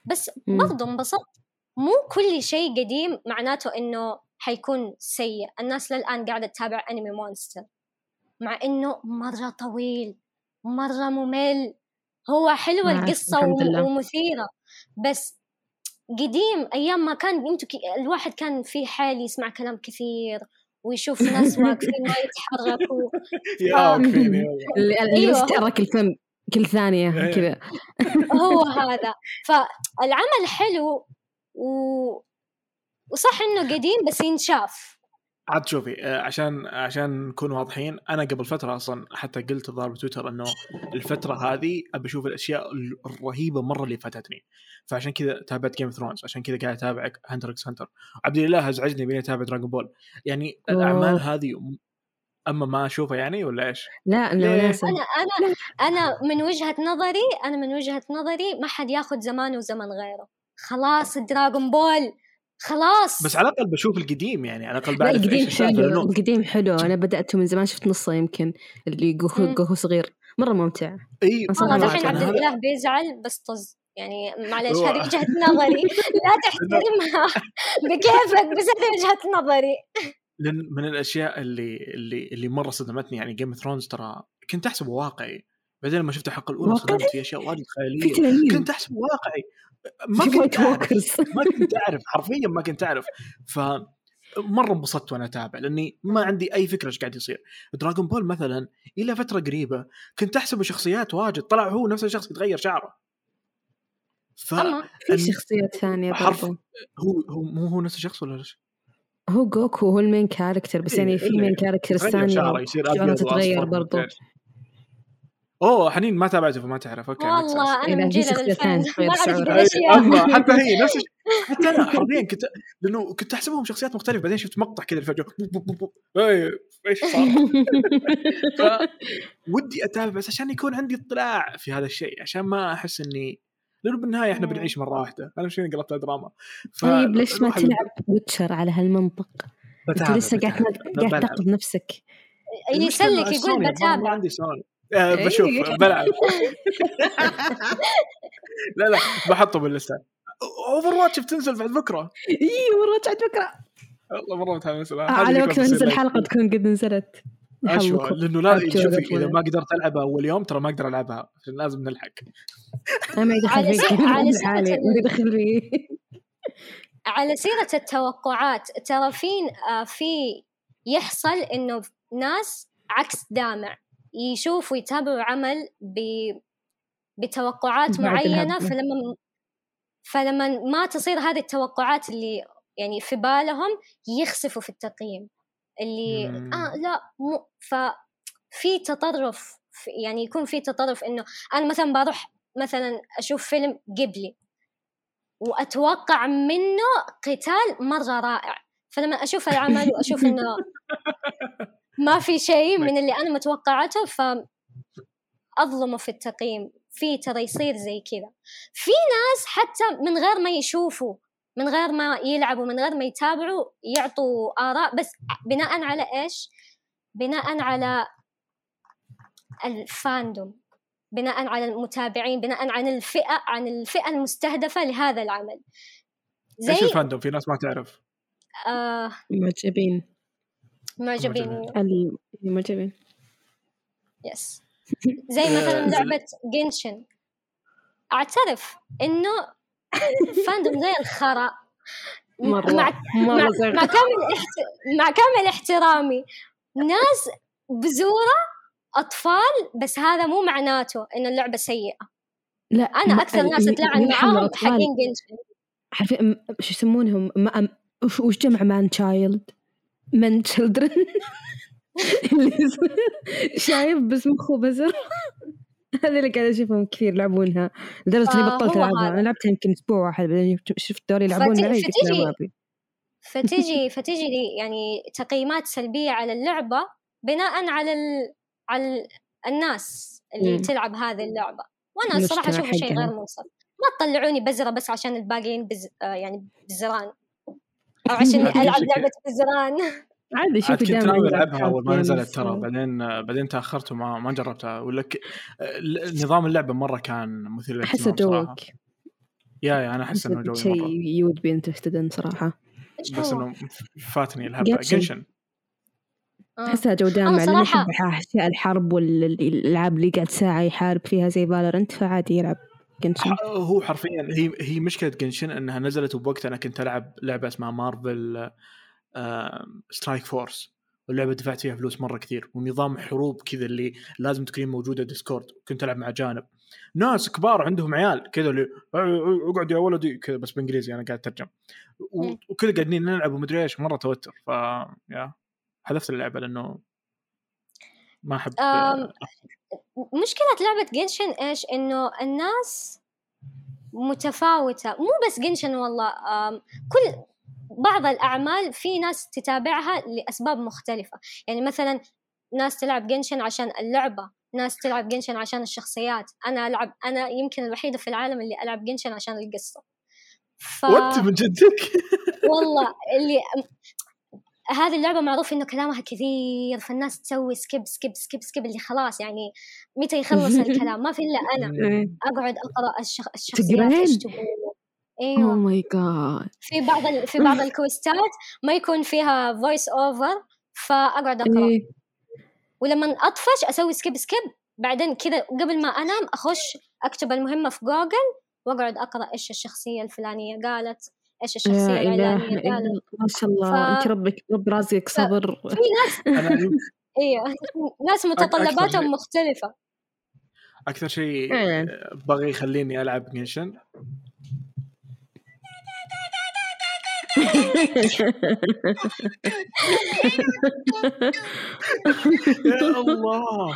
بس برضو انبسطت. مو كل شيء قديم معناته إنه حيكون سيء. الناس للآن قاعدة تتابع أنمي مونستر. مع إنه مرة طويل مرة ممل. هو حلوة القصة ومثيرة. بس قديم أيام ما كان انتو الواحد كان في حال يسمع كلام كثير ويشوف ناس واقفين ما يتحركوا. يا اللي أيوه. يتحرك الفم كل ثانية إيه. كذا. هو هذا. فالعمل حلو و... وصح إنه قديم بس ينشاف. عاد شوفي آه، عشان عشان نكون واضحين أنا قبل فترة أصلا حتى قلت الظاهر بتويتر إنه الفترة هذه أبي أشوف الأشياء الرهيبة مرة اللي فاتتني. فعشان كذا تابعت Game Thrones عشان كذا قاعد اتابع Hunter x Hunter عبد الله ازعجني يبيني أتابع Dragon Ball يعني الأعمال هذه أما ما أشوفها يعني ولا إيش؟ لا أنا أنا أنا أنا من وجهة نظري أنا من وجهة نظري ما حد ياخذ زمان وزمن غيره. خلاص دراغون بول خلاص. بس على الأقل بشوف القديم يعني على الأقل بعرف القديم حلو القديم حلو. أنا بداته من زمان شفت نصه يمكن اللي جوكو جوكو صغير. مرة ممتع. إي والله الحين عبد الاله بيزعل بس طز. يعني معلش هذه وجهه نظري. لا تحترمها. بكيفك بس هذه وجهه نظري. لأن من الأشياء اللي اللي اللي مرة صدمتني يعني Game of Thrones ترى كنت أحسبه واقعي. بعدين لما شفت الحلقة الأولى صدمت في أشياء وايد خيالية. كنت احسبه واقعي. ما كنت أعرف. ما كنت أعرف. حرفيا ما كنت أعرف. ف مرة انبسطت وأنا أتابع لأني ما عندي أي فكرة إيش قاعد يصير. Dragon Ball مثلا إلى فترة قريبة كنت أحسبه شخصيات واجد. طلع هو نفس الشخص يتغير شعره. ف في شخصيات ثانية حرف هو هو مو هو نفس الشخص ولا إيش؟ هو جوكو هو ال main character بس يعني في main character الثاني شعره يصير أبيض تتغير برضو. أوه حنين ما تابعته فما تعرف. أوكي والله أنا من جيل الفين ما حتى هي نفس حتى أنا حرفيا كنت لأنه كنت أحسبهم شخصيات مختلفة بعدين شفت مقطع كذا فجاه إيش صار؟ ودي أتابع بس عشان يكون عندي اطلاع في هذا الشيء عشان ما أحس إني لأنه بالنهاية إحنا بنعيش مرة واحدة أنا مش قلبتها دراما. طيب ليش ما تلعب Witcher على هالمنطق؟ أنت لسه قاعد قاعد نفسك. يسلك يقول بتابع. ما عندي سوني آه بشوف بلعب. لا لا بحطه باللسته Overwatch بتنزل بعد بكرة. اي Overwatch بعد بكرة. والله مرة متحمس لها على وقت ما ننزل الحلقة تكون قد نزلت. اشوى لأنه لا شوفي إذا ما قدرت ألعبها اول يوم ترى ما أقدر ألعبها عشان لازم نلحق. أنا ما يدخل فيك. سيرة على سيرة التوقعات ترى في آه، في يحصل إنه ناس عكس دامع. يشوفوا يتابعوا عمل ب بتوقعات معينة فلما فلما ما تصير هذه التوقعات اللي يعني في بالهم يخسفوا في التقييم. اللي مم. آه لا مو ففي تطرف يعني يكون في تطرف إنه أنا مثلا بروح مثلا أشوف فيلم قبلي وأتوقع منه قتال مرة رائع. فلما أشوف العمل وأشوف إنه ما في شيء من اللي أنا متوقعته ف أظلمه في التقييم. في ترى يصير زي كذا. في ناس حتى من غير ما يشوفوا من غير ما يلعبوا من غير ما يتابعوا يعطوا آراء. بس بناء على إيش؟ بناء على الفاندوم. بناء على المتابعين بناء عن الفئة عن الفئة المستهدفة لهذا العمل. زي إيش الفاندوم؟ في ناس ما تعرف. آه معجبين معجبين. المعجبين yes زي مثلا لعبة Genshin أعترف إنه fandom زي الخرا مرة مع, مرة مع, مع كامل احت... مع كامل احترامي. ناس بزورة أطفال بس هذا مو معناته إن اللعبة سيئة. لا أنا أكثر ناس أتلاعن معاهم حقين Genshin عارفين شو يسمونهم؟ ما وش, وش جمع man child من تشيلدرن شايب بس مخه بزر. هذا اللي قاعد أشوفهم كثير يلعبونها. لدرجة إني بطلت ألعبها. أنا لعبتها يمكن أسبوع واحد بعدين شفت دول يلعبون معي فتجي فتجي فتجي يعني تقييمات سلبية على اللعبة بناء على ال... على الناس اللي م. تلعب هذه اللعبة. وأنا الصراحه اشوفه شيء غير منصف. ما تطلعوني بزرة بس عشان الباقيين بز... آه يعني بزران. أو عشان ألعب لعبة بزران عادي شوفي كنت ناوي ألعبها اول ما نزلت ترى بعدين بعدين تأخرت وما ما جربتها. ولا ك... نظام اللعبة مرة كان مثير للاهتمام احسه جوك. يا يا أنا أحس إنه جوي شيء يود بي انترستد صراحة. بس إنه فاتني الهبة. جنشن أحسها جو دامع لأنه يحب اشياء الحرب والالعاب اللي قاعد ساعة يحارب فيها زي فالورنت فعادي يلعب. جنشن؟ هو حرفيا هي هي مشكلة Genshin إنها نزلت بوقت أنا كنت ألعب لعبة اسمها Marvel Strike Force واللعبة دفعت فيها فلوس مرة كثير ونظام حروب كذا اللي لازم تكون موجودة Discord كنت ألعب مع أجانب. ناس كبار عندهم عيال كذا اللي اقعد يا ولدي كذا بس بالانجليزي أنا قاعد أترجم. وكذا قاعدين نلعب ومدري إيش مرة توتر ف يا حذفت اللعبة لأنه ما أحب مشكلة لعبة Genshin إيش؟ إنه الناس متفاوتة. مو بس Genshin والله كل بعض الأعمال في ناس تتابعها لأسباب مختلفة. يعني مثلا ناس تلعب Genshin عشان اللعبة ناس تلعب Genshin عشان الشخصيات. أنا ألعب أنا يمكن الوحيدة في العالم اللي ألعب Genshin عشان القصة. ف... وأنت من جدك. والله اللي هذه اللعبة معروف إنه كلامها كثير فالناس تسوي skip skip skip skip اللي خلاص يعني متى يخلص الكلام ما في إلا أنا أقعد أقرأ الشخ... الشخصيات إيش تقول إيوه. my God في بعض ال... في بعض ال quest ات ما يكون فيها voice over فأقعد أقرأ. إيه. ولما أطفش أسوي skip skip بعدين كذا قبل ما أنام أخش أكتب المهمة في جوجل وأقعد أقرأ إيش الشخصية الفلانية قالت. إيش الشخصية العلانية قالت ما شاء الله. ف... انت ربك رب رازقك صبر. في ناس أيوه ناس متطلباتهم مختلفة. أكثر شيء إيه. بغي يخليني ألعب جنشن. يا الله.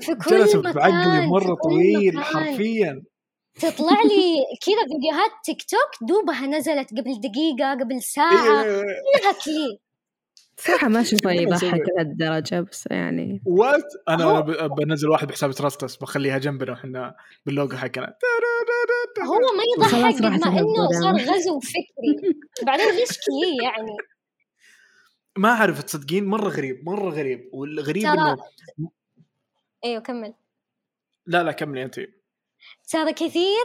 في كل مكان بعقلي مره طويل حرفيا. تطلع لي كذا فيديوهات تيك توك دوبها نزلت قبل دقيقة قبل ساعة. إيه. كلها كلي صراحة ما اشوفه يضحك لهالدرجة بس يعني. what أنا. بنزل واحد بحساب تراستس بخليها جنبنا وحنا باللوجو حقنا. هو ما يضحك بما إنه صار غزو فكري. بعدين ليش كلي يعني؟ ما أعرف تصدقين مرة غريب مرة غريب. والغريب إنه أيوه كمل. لا لا كملي انت. ترى كثير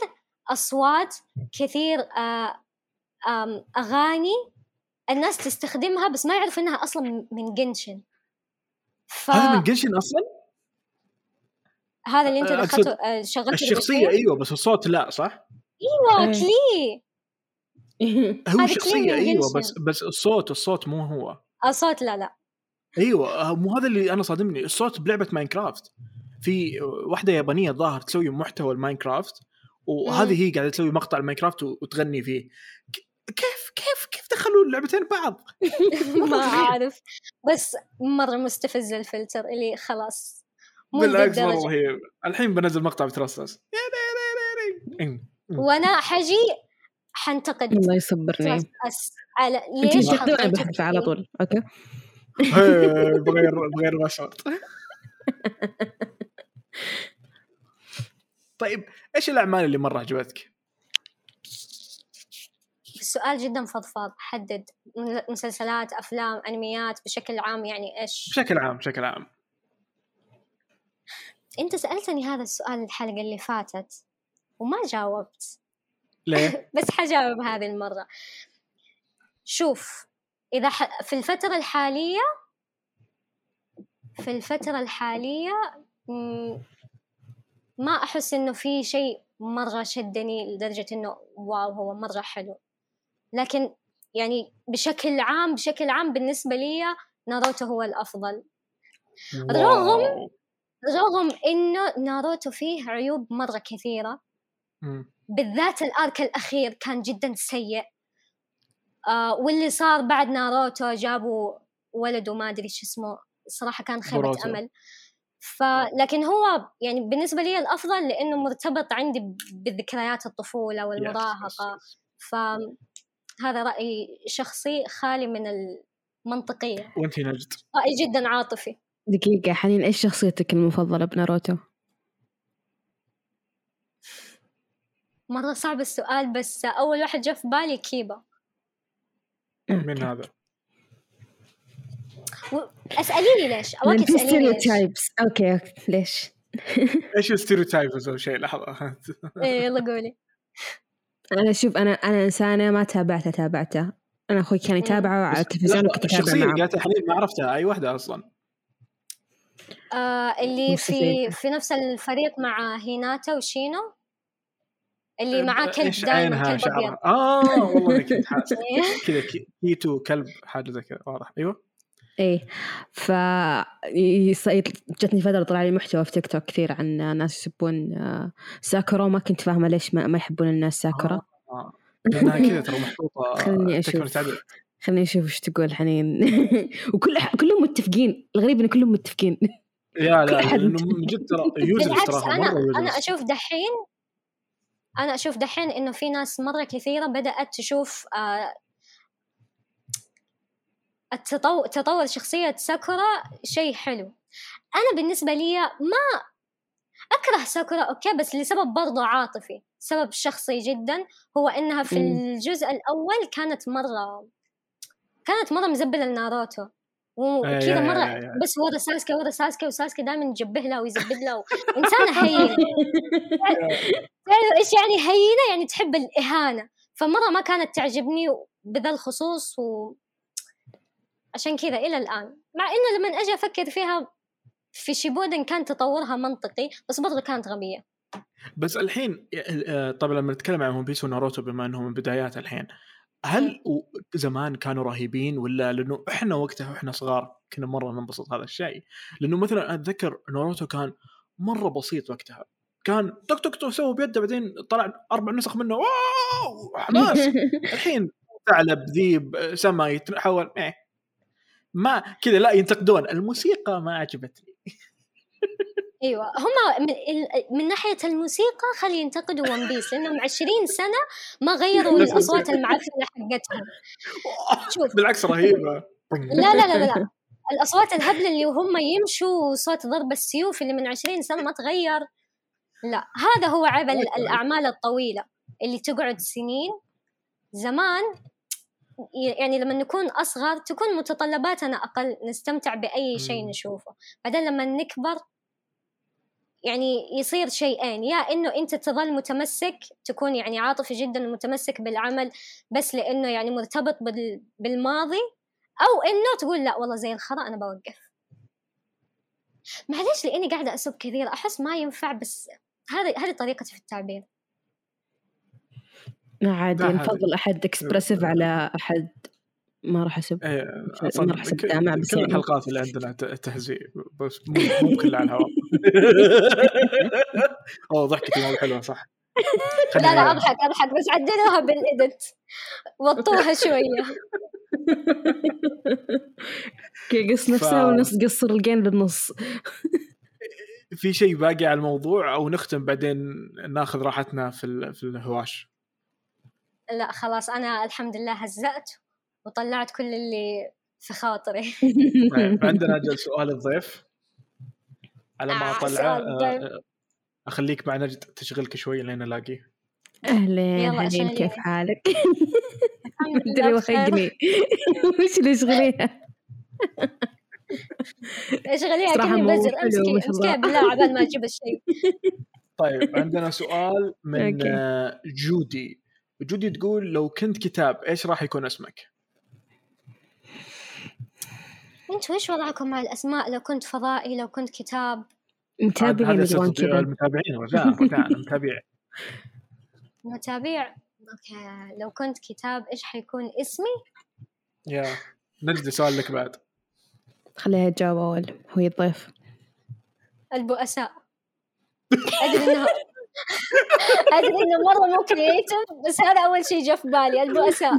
أصوات كثير آه أغاني الناس تستخدمها بس ما يعرفوا إنها أصلا من Genshin. ف... هذا من Genshin أصلا؟ هذا اللي أنت دخلته آه، شغلته الشخصية أيوه بس الصوت لا صح؟ أيوه كلي هو شخصية أيوه بس بس الصوت الصوت مو هو. الصوت لا لا. أيوه مو هذا اللي أنا صادمني الصوت بلعبة Minecraft. في واحدة يابانية ظاهر تسوي محتوى ال Minecraft وهذه هي قاعدة تسوي مقطع ال Minecraft وتغني فيه. كيف كيف كيف دخلوا اللعبتين بعض؟ ما أعرف. بس مرة مستفز الفلتر اللي خلاص بالعكس مره رهيب الحين بنزل مقطع بترصص. وأنا حجي حنتقد. الله يصبرني. على ليش بحذف على طول. أوكي. بغير بغير password طيب إيش الأعمال اللي مرة عجبتك؟ السؤال جدا فضفاض. حدد مسلسلات أفلام أنميات بشكل عام يعني إيش؟ بشكل عام بشكل عام. أنت سألتني هذا السؤال الحلقة اللي فاتت وما جاوبت. ليه؟ بس حجاوب هذه المرة. شوف إذا ح... في الفترة الحالية في الفترة الحالية ما أحس إنه في شيء مرة شدني لدرجة إنه واو هو مرة حلو. لكن يعني بشكل عام بشكل عام بالنسبة لي ناروتو هو الأفضل. رغم رغم إنه ناروتو فيه عيوب مرة كثيرة. بالذات الآرك الأخير كان جدا سيء. آه واللي صار بعد ناروتو جابوا ولد وما أدري شو اسمه صراحة كان خيبة أمل. فلكن هو يعني بالنسبة لي الأفضل لأنه مرتبط عندي بذكريات الطفولة والمراهقة. ف هذا رأي شخصي خالي من المنطقية. وانت نجد. رأي جدا عاطفي. دقيقة حنين إيش شخصيتك المفضلة بناروتو؟ مرة صعب السؤال بس أول واحد جاء في بالي كيبا. من هذا؟ اسأليني ليش؟ أوكي تسأليني ليش؟ أوكي أوكي ليش؟ إيش ال stereotypes أو شيء؟ لحظة. إيه يلا قولي. أنا شوف أنا أنا إنسانة ما تابعته تابعته أنا أخوي كان يتابعه على التلفزيون وكنت أتابع الشخصيه حنين ما عرفتها. أي واحدة أصلا. آه اللي في في نفس الفريق مع هيناتا وشينو؟ اللي معاه كلب دائما كلب أبيض. آه والله كنت حاسس. كذا كيتو كلب حاجة زي كذا. واضح. أيوه. إيه. ف جتني فترة طلع لي محتوى في تيك توك كثير عن ناس يسبون آه، ساكورا وما كنت فاهمة ليش ما, ما يحبون الناس ساكورا آه. آه. لأنها كذا ترى محطوطة خليني أشوف. خليني أشوف إيش تقول حنين. وكل كلهم متفقين. الغريب إن كلهم متفقين. يا لا لأنه من جد ترى أنا أشوف دحين أنا أشوف دحين إنه في ناس مرة كثيرة بدأت تشوف آه التطور تطور شخصية ساكورا شيء حلو. أنا بالنسبة لي ما أكره ساكورا okay بس لسبب برضو عاطفي. سبب شخصي جدا هو إنها في الجزء الأول كانت مرة كانت مرة مزبلة لناروتو. وكذا مرة بس ورا ساسكي ورا ساسكي وساسكي دائما يجبه لها ويزبد لها إنسانة هينة. تعرف إيش يعني هينة؟ يعني تحب الإهانة. فمرة ما كانت تعجبني بذا الخصوص و عشان كذا إلى الآن. مع إنه لما أجي أفكر فيها في شيبودن كان تطورها منطقي بس برضه كانت غبية. بس الحين آه، طبعا لما نتكلم عن ون بيس وناروتو بما انهم من بدايات الحين هل زمان كانوا رهيبين ولا لأنه إحنا وقتها وإحنا صغار كنا مرة ننبسط هذا الشيء؟ لأنه مثلا أتذكر ناروتو كان مرة بسيط وقتها. كان تك تك تك سوى بيده بعدين طلع أربع نسخ منه wow حماس الحين ثعلب ذيب سما يتحول إيه. ما كذا لا ينتقدون. الموسيقى ما عجبتني. أيوه هم من, من ناحية الموسيقى خلي ينتقدوا One Piece لأنهم 20 سنة ما غيروا الأصوات المعفنة حقتهم. شوف. بالعكس رهيبة. لا لا لا لا الأصوات الهبلة اللي وهم يمشوا صوت ضرب السيوف اللي من 20 سنة ما تغير. لا هذا هو عيب الأعمال الطويلة اللي تقعد سنين. زمان يعني لما نكون أصغر تكون متطلباتنا أقل نستمتع بأي شيء نشوفه. بعدين لما نكبر يعني يصير شيئين يا إنه أنت تظل متمسك تكون يعني عاطفي جدا متمسك بالعمل بس لأنه يعني مرتبط بالماضي أو إنه تقول لا والله زي الخرا أنا بوقف. معليش لأني قاعدة أسب كثير أحس ما ينفع بس هذه هذه طريقتي في التعبير. عادي نفضل أحد اكسبرسيف على أحد. ما راح اسب إيه ما راح أسب دامع بس كل. الحلقات اللي عندنا تهزيء بس مو كلها على الهواء. أوه ضحكتي مو حلوة صح. لا لا أضحك أضحك بس عدلوها بالإدت وطوها شوية. كي قص نفسها ف... ونص قصر الجين بالنص. في شيء باقي على الموضوع أو نختم بعدين ناخذ راحتنا في في الهواش؟ لا خلاص أنا الحمد لله هزأت وطلعت كل اللي في خاطري. طيب عندنا أجل سؤال الضيف. على ما آه اطلعه آه أخليك مع نجد تشغلك شوي لين الاقيه أهلين أهلين كيف حالك؟ ادري وخقني وش اللي يشغليها؟ اشغليها كأني بزر. امسكي امسكيها بالله عبال ما أجيب الشيء. طيب عندنا سؤال من جودي. جودي تقول لو كنت كتاب إيش راح يكون اسمك؟ أنتوا إيش وضعكم مع الأسماء؟ لو كنت فضائي لو كنت كتاب. متابعين المتابعين رجاء رجاء المتابع متابع؟ أوكي. لو كنت كتاب إيش حيكون اسمي؟ يا نجد سؤال لك بعد. خليها تجاوب أول هو الضيف البؤساء. أدري انه أدري إنه مرة مو كرييتف بس هذا أول شيء جاء في بالي البؤساء.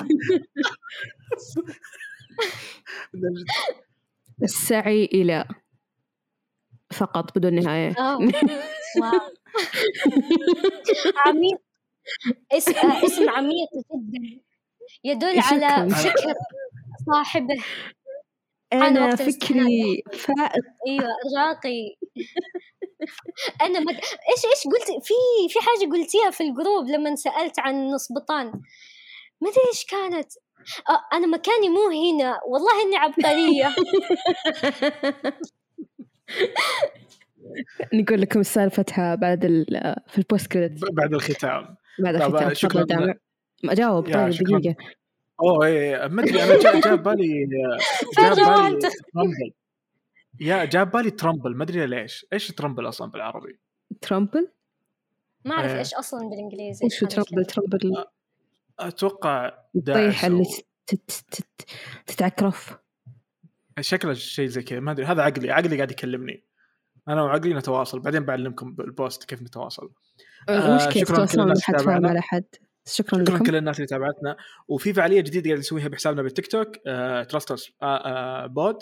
السعي إلى فقط بدون نهاية. عميق. اسم اسم عميق جدا. يدل على فكر صاحبه. أنا فكري فائق. أيوه راقي أنا مد... إيش إيش قلت؟ في في حاجة قلتيها في الجروب لما سألت عن نصبطان ما أدري إيش كانت. آه أنا مكاني مو هنا. والله إني عبقرية. نقول لكم سالفتها بعد في ال post credit بعد الختام. بعد الختام. شكرا. اجاوب طيب دقيقة. أوه إيه ما أدري أنا جاب بالي جاب بالي. يا جاب بالي trumble ما أدري ليش. إيش trumble أصلا بالعربي؟ ترامبل؟ ما أعرف إيش أصلا بالإنجليزي إيش trumble؟ trumble أتوقع الطيح اللي تتعكرف. شكله شيء زي كذا ما أدري. هذا عقلي عقلي قاعد يكلمني. أنا وعقلي نتواصل. بعدين بعلمكم بال post كيف نتواصل. آه كيف تتواصلون ما حد فاهم على حد؟ شكرا لكم. كل الناس اللي تابعتنا. وفي فعالية جديدة قاعد نسويها بحسابنا بالتيك توك تراستس بود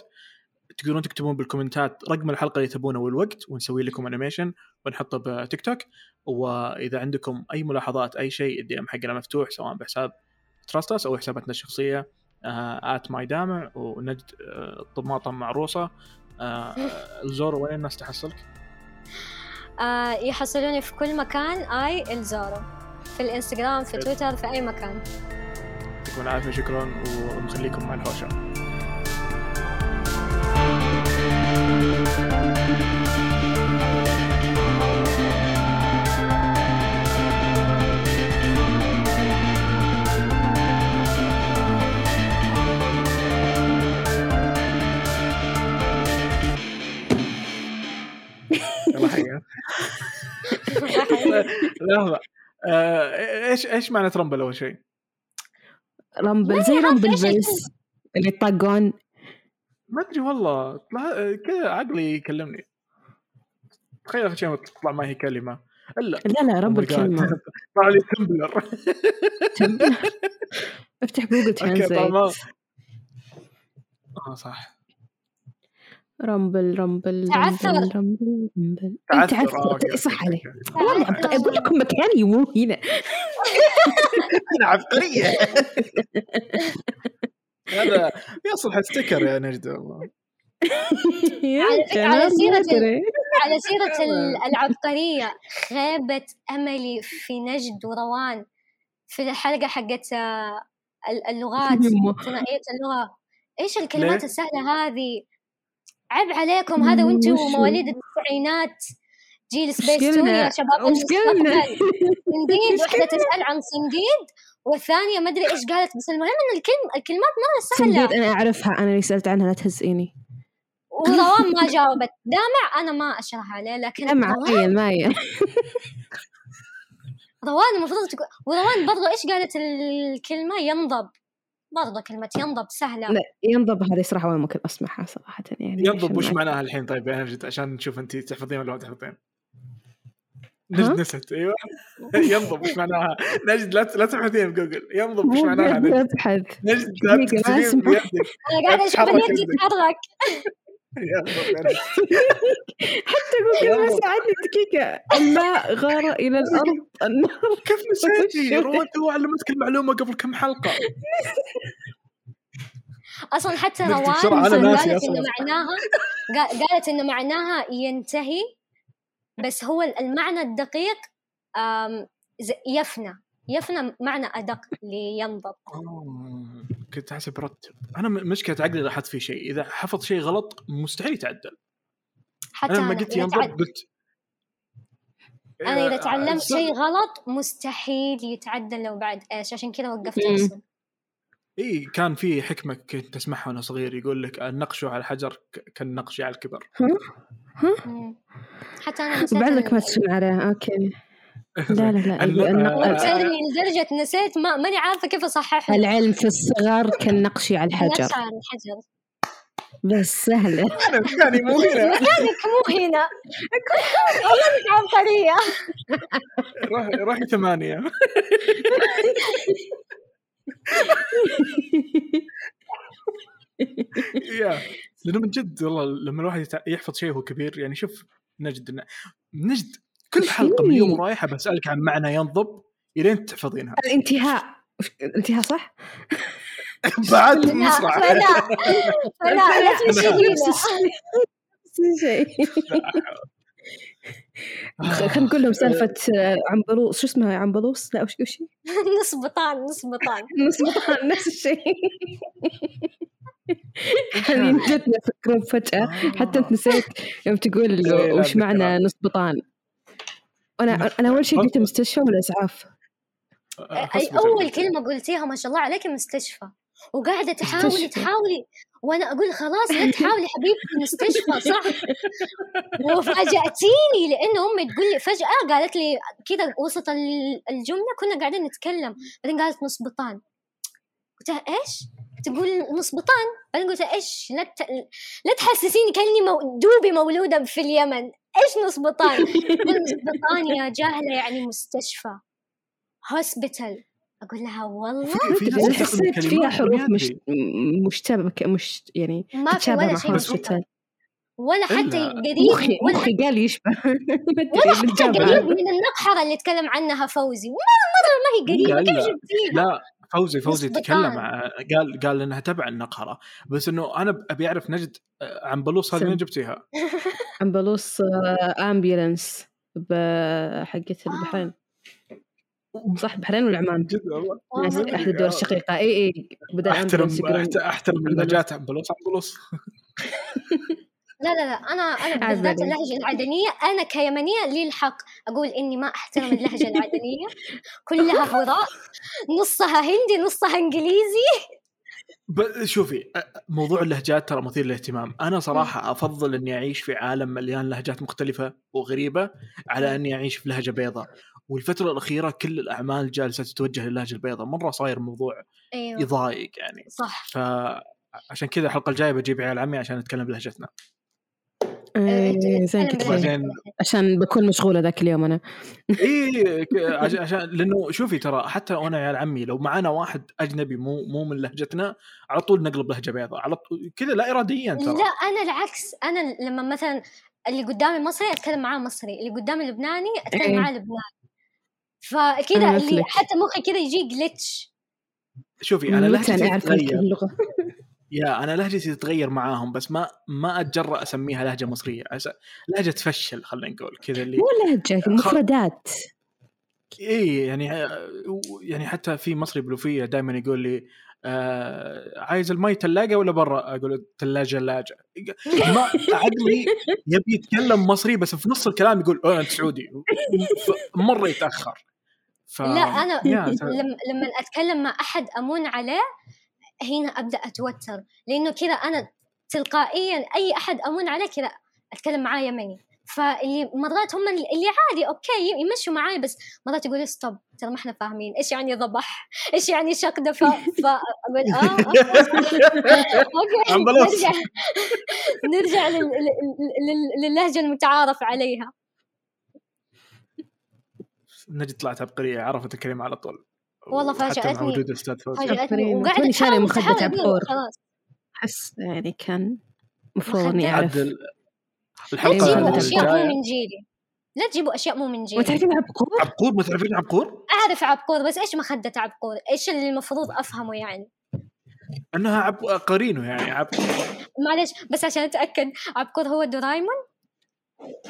تقدرون تكتبون بالكومنتات رقم الحلقة اللي تبونه والوقت ونسوي لكم animation ونحطه بتيك توك. وإذا عندكم أي ملاحظات أي شيء الدي ام حقنا مفتوح سواء بحساب تراستس أو حساباتنا الشخصية ات ماي دامع ونجد آه طماطم معروسه آه الزورو وين؟ الناس تحصلك؟ آه يحصلوني في كل مكان. اي الزورو في الإنستغرام في تويتر في أي مكان. يعطيكم العافية شكرا ونخليكم مع الهوشة. لحظة. آه، إيش إيش معنى trumble أول شيء؟ rumble زي rumble بس اللي يطقون. ما أدري والله. كذا عقلي يكلمني. تخيل آخر شيء تطلع ما هي كلمة. إلا. لا لا rumble كلمة. طلع لي تمبلر افتح Google Translate آه صح. rumble rumble تعثر. rumble rumble rumble تعثر. آه، صح عليك. والله. أقول لكم مكاني مو هنا أنا عبقرية هذا يصلح sticker يا نجد والله على سيرة. على سيرة ال- العبقرية خيبة أملي في نجد وروان في الحلقة حقت آه، ال- اللغات. ثنائية اللغة إيش الكلمات؟ السهلة هذه عيب عليكم هذا وأنتم؟ مواليد التسعينات جيل سبيس تون؟ يا شباب؟ المستقبل صنديد واحدة تسأل عن صنديد والثانية ما أدري إيش قالت بس المهم إن الكلم الكلمات مرة صنديد سهلة. أنا أعرفها أنا اللي سألت عنها لا تهزئيني. وروان ما جاوبت. دامع أنا ما أشرح عليه لكن دمع روان عين مايا روان المفروض تقول وروان برضو إيش قالت الكلمة؟ ينضب. برضو كلمة ينضب سهلة. لا ينضب هذه صراحة ولا ممكن أسمعها صراحة يعني ينضب وش معناها الحين؟ طيب يا نجد عشان نشوف انت تحفظين ولا ما تحفظين؟ نجد نسيت أيوه. ينضب وش معناها؟ نجد لا لا تبحثين بجوجل. ينضب وش معناها نجد؟ أبحث. نجد لا تكتبين. بيدك. أنا قاعدة أشوف يدك. تتحرك. حتى جوجل ما. ساعدني دقيقة. الماء غار إلى الأرض. النار كيف نسيتي؟ هو علمتك المعلومة قبل كم حلقة. أصلا حتى روان قالت. انه معناها قا- قالت انه معناها ينتهي بس هو المعنى الدقيق يفنى. يفنى معنى أدق لينضب آه، كنت حاسب رتب أنا مشكلة عقلي لاحظت في شيء. إذا حفظ شيء غلط مستحيل يتعدل. حتى أنا لما قلت إذا ينضب قلت أنا إذا آه، تعلمت. شيء غلط مستحيل يتعدل لو بعد. إيش؟ عشان كذا وقفت. ارسم إي كان في حكمة كنت أسمعها وأنا صغير. يقول لك النقش على الحجر ك- كالنقش على الكبر. حتى أنا بعدك ما تسمع عليها. أوكي. لا لا لا النق- آه، وتدري لدرجة نسيت ما ماني عارفة كيف أصححها العلم في الصغر كالنقش على الحجر. نقش على الحجر. بس سهلة. أنا مكاني مو هنا. مكانك مو هنا. والله انك عبقرية روحي روحي ثمانية. يا. لأنه من جد والله لما الواحد يحفظ شيء وهو كبير يعني شوف نجد نجد كل حلقة من اليوم ورايحه بسألك عن معنى ينضب إلين تحفظينها. الانتهاء. الانتهاء صح؟ بعد لا فلا فلا لا نفس هنا الشيء. خلينا نقول لهم سالفة آه، عنبلوس شو اسمها عنبلوس لا وش وش نص بطان نص بطان. نص بطان نفس الشيء. هذه جتنا في الجروب فجأة. حتى انت نسيت يوم تقول إيه، لا وش معنى. نص بطان. أنا أنا أول شيء قلت مستشفى ولا إسعاف؟ أي أول كلمة قلتيها ما شاء الله عليك مستشفى. وقاعدة تحاولي. تحاولي وأنا أقول خلاص لا تحاولي حبيبتي مستشفى صح؟ وفاجأتيني لأن أمي تقول لي فجأة قالت لي كذا وسط ال- الجملة كنا قاعدين نتكلم. بعدين قالت نص بطان. قلت لها إيش؟ تقول نص بطان. بعدين قلت لها إيش؟ لا ت... لا تحسسيني كأني مو... دوبي مولودة في اليمن. إيش نص بطان؟ تقول نص بطان يا جاهلة يعني مستشفى هوسبيتال أقول لها والله في ناس حسيت فيها حروف مش أدري. م- مشتبكة مش يعني ما في تتشابه ولا مع شيء. الشتاء ولا حتى قريب مخي ولا مخي قال يشبه ولا حتى قريب من النقحرة اللي تكلم عنها فوزي ما مرة ما هي قريبة لا، كيف. جبتيها؟ لا فوزي فوزي تكلم قال قال إنها تبع النقهره بس إنه أنا أبي أعرف نجد آه، عن بلوص هذه. وين جبتيها؟ امبلوس امبيولنس بحقت البحرين. صح بحرين ولا عمان؟ أحد الدول الشقيقة. إي إي بدل أحترم أحترم بلوص عن بلوص لا لا لا. أنا أنا بالذات بعدين. اللهجة العدنية أنا كيمنية لي الحق أقول إني ما أحترم اللهجة العدنية. كلها هراء نصها هندي نصها إنجليزي. شوفي موضوع اللهجات ترى مثير للاهتمام. أنا صراحة أفضل إني أعيش في عالم مليان لهجات مختلفة وغريبة على إني أعيش في لهجة بيضاء والفترة الأخيرة كل الأعمال جالسة تتوجه للهجة البيضاء. مرة صاير الموضوع أيوه. يضايق يعني. صح. فعشان كذا الحلقة الجاية بجيب عيال عمي عشان نتكلم بلهجتنا. إيه زين كذا عشان بكون مشغولة ذاك اليوم أنا. اي عشان لأنه شوفي ترى حتى وأنا يا عمي لو معنا واحد أجنبي مو مو من لهجتنا على طول نقلب لهجة بيضاء على طول كذا لا اراديا ترى. لا أنا العكس. أنا لما مثلا اللي قدامي مصري أتكلم معاه مصري اللي قدامي لبناني أتكلم إيه. معاه لبناني. فكذا اللي حتى مخي كذا يجي جلتش شوفي أنا لهجتي أعرف اللغة يا أنا لهجتي تتغير معاهم بس ما ما أتجرأ أسميها لهجة مصرية لهجة تفشل خلينا نقول كذا اللي مو لهجة المفردات. إي يعني يعني حتى في مصري بلوفية دائما يقول لي آه عايز المي ثلاجه ولا برا؟ أقول ثلاجه ثلاجه ما عقلي يبي يتكلم مصري بس في نص الكلام يقول أه أنت سعودي. مرة يتأخر. ف... لا أنا لما لما أتكلم مع أحد أمون عليه هنا أبدأ أتوتر لأنه كذا أنا تلقائيا أي أحد امون عليه كذا أتكلم معاه يمني. فاللي مرات هم اللي عادي okay يمشوا معاي بس مرات يقولوا stop ترى ما إحنا فاهمين إيش يعني ضبح؟ إيش يعني شق دفا فاقول آه, آه. okay. نرجع نرجع للهجة المتعارف عليها. نجد طلعت عبقرية عرفت الكلمة على طول. والله فاجأتني. وجود أستاذ فاجأتني. وقاعد شاري مخدة عبقور أحس يعني كان المفروض إني أعرف. الحلقة لا تجيبوا أشياء مو من جيلي. لا تجيبوا أشياء مو من جيلي. ما تعرفين عبقور؟ عبقور؟ ما تعرفين عبقور؟ أعرف عبقور بس إيش مخدة عبقور؟ إيش اللي المفروض أفهمه يعني؟ أنها عب... قرينه يعني عبقور معلش بس عشان أتأكد عبقور هو دورايمون؟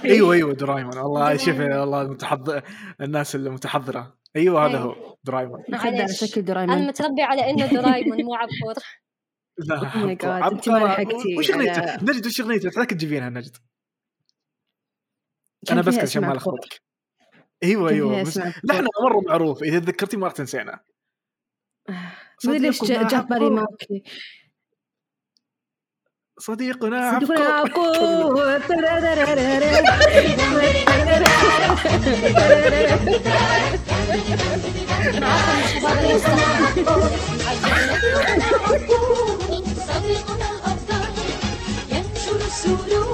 أيوه أيوه دورايمون. والله شوف والله المتحضر الناس المتحضره أيوه هذا هو درايمون. مخدة على شكل درايمون. أنا متربي على إنه درايمون مو عبقور لا oh عبقور أنت ما لحقتي وش اغنيته؟ نجد وش اغنيته؟ لا تجيبينها نجد. أنا بس عشان ما الخبطك أيوه أيوه بس نحن مرة معروف إذا تذكرتي ما راح تنسينا. ليش جاء بالي ما صديقنا عبقور Solo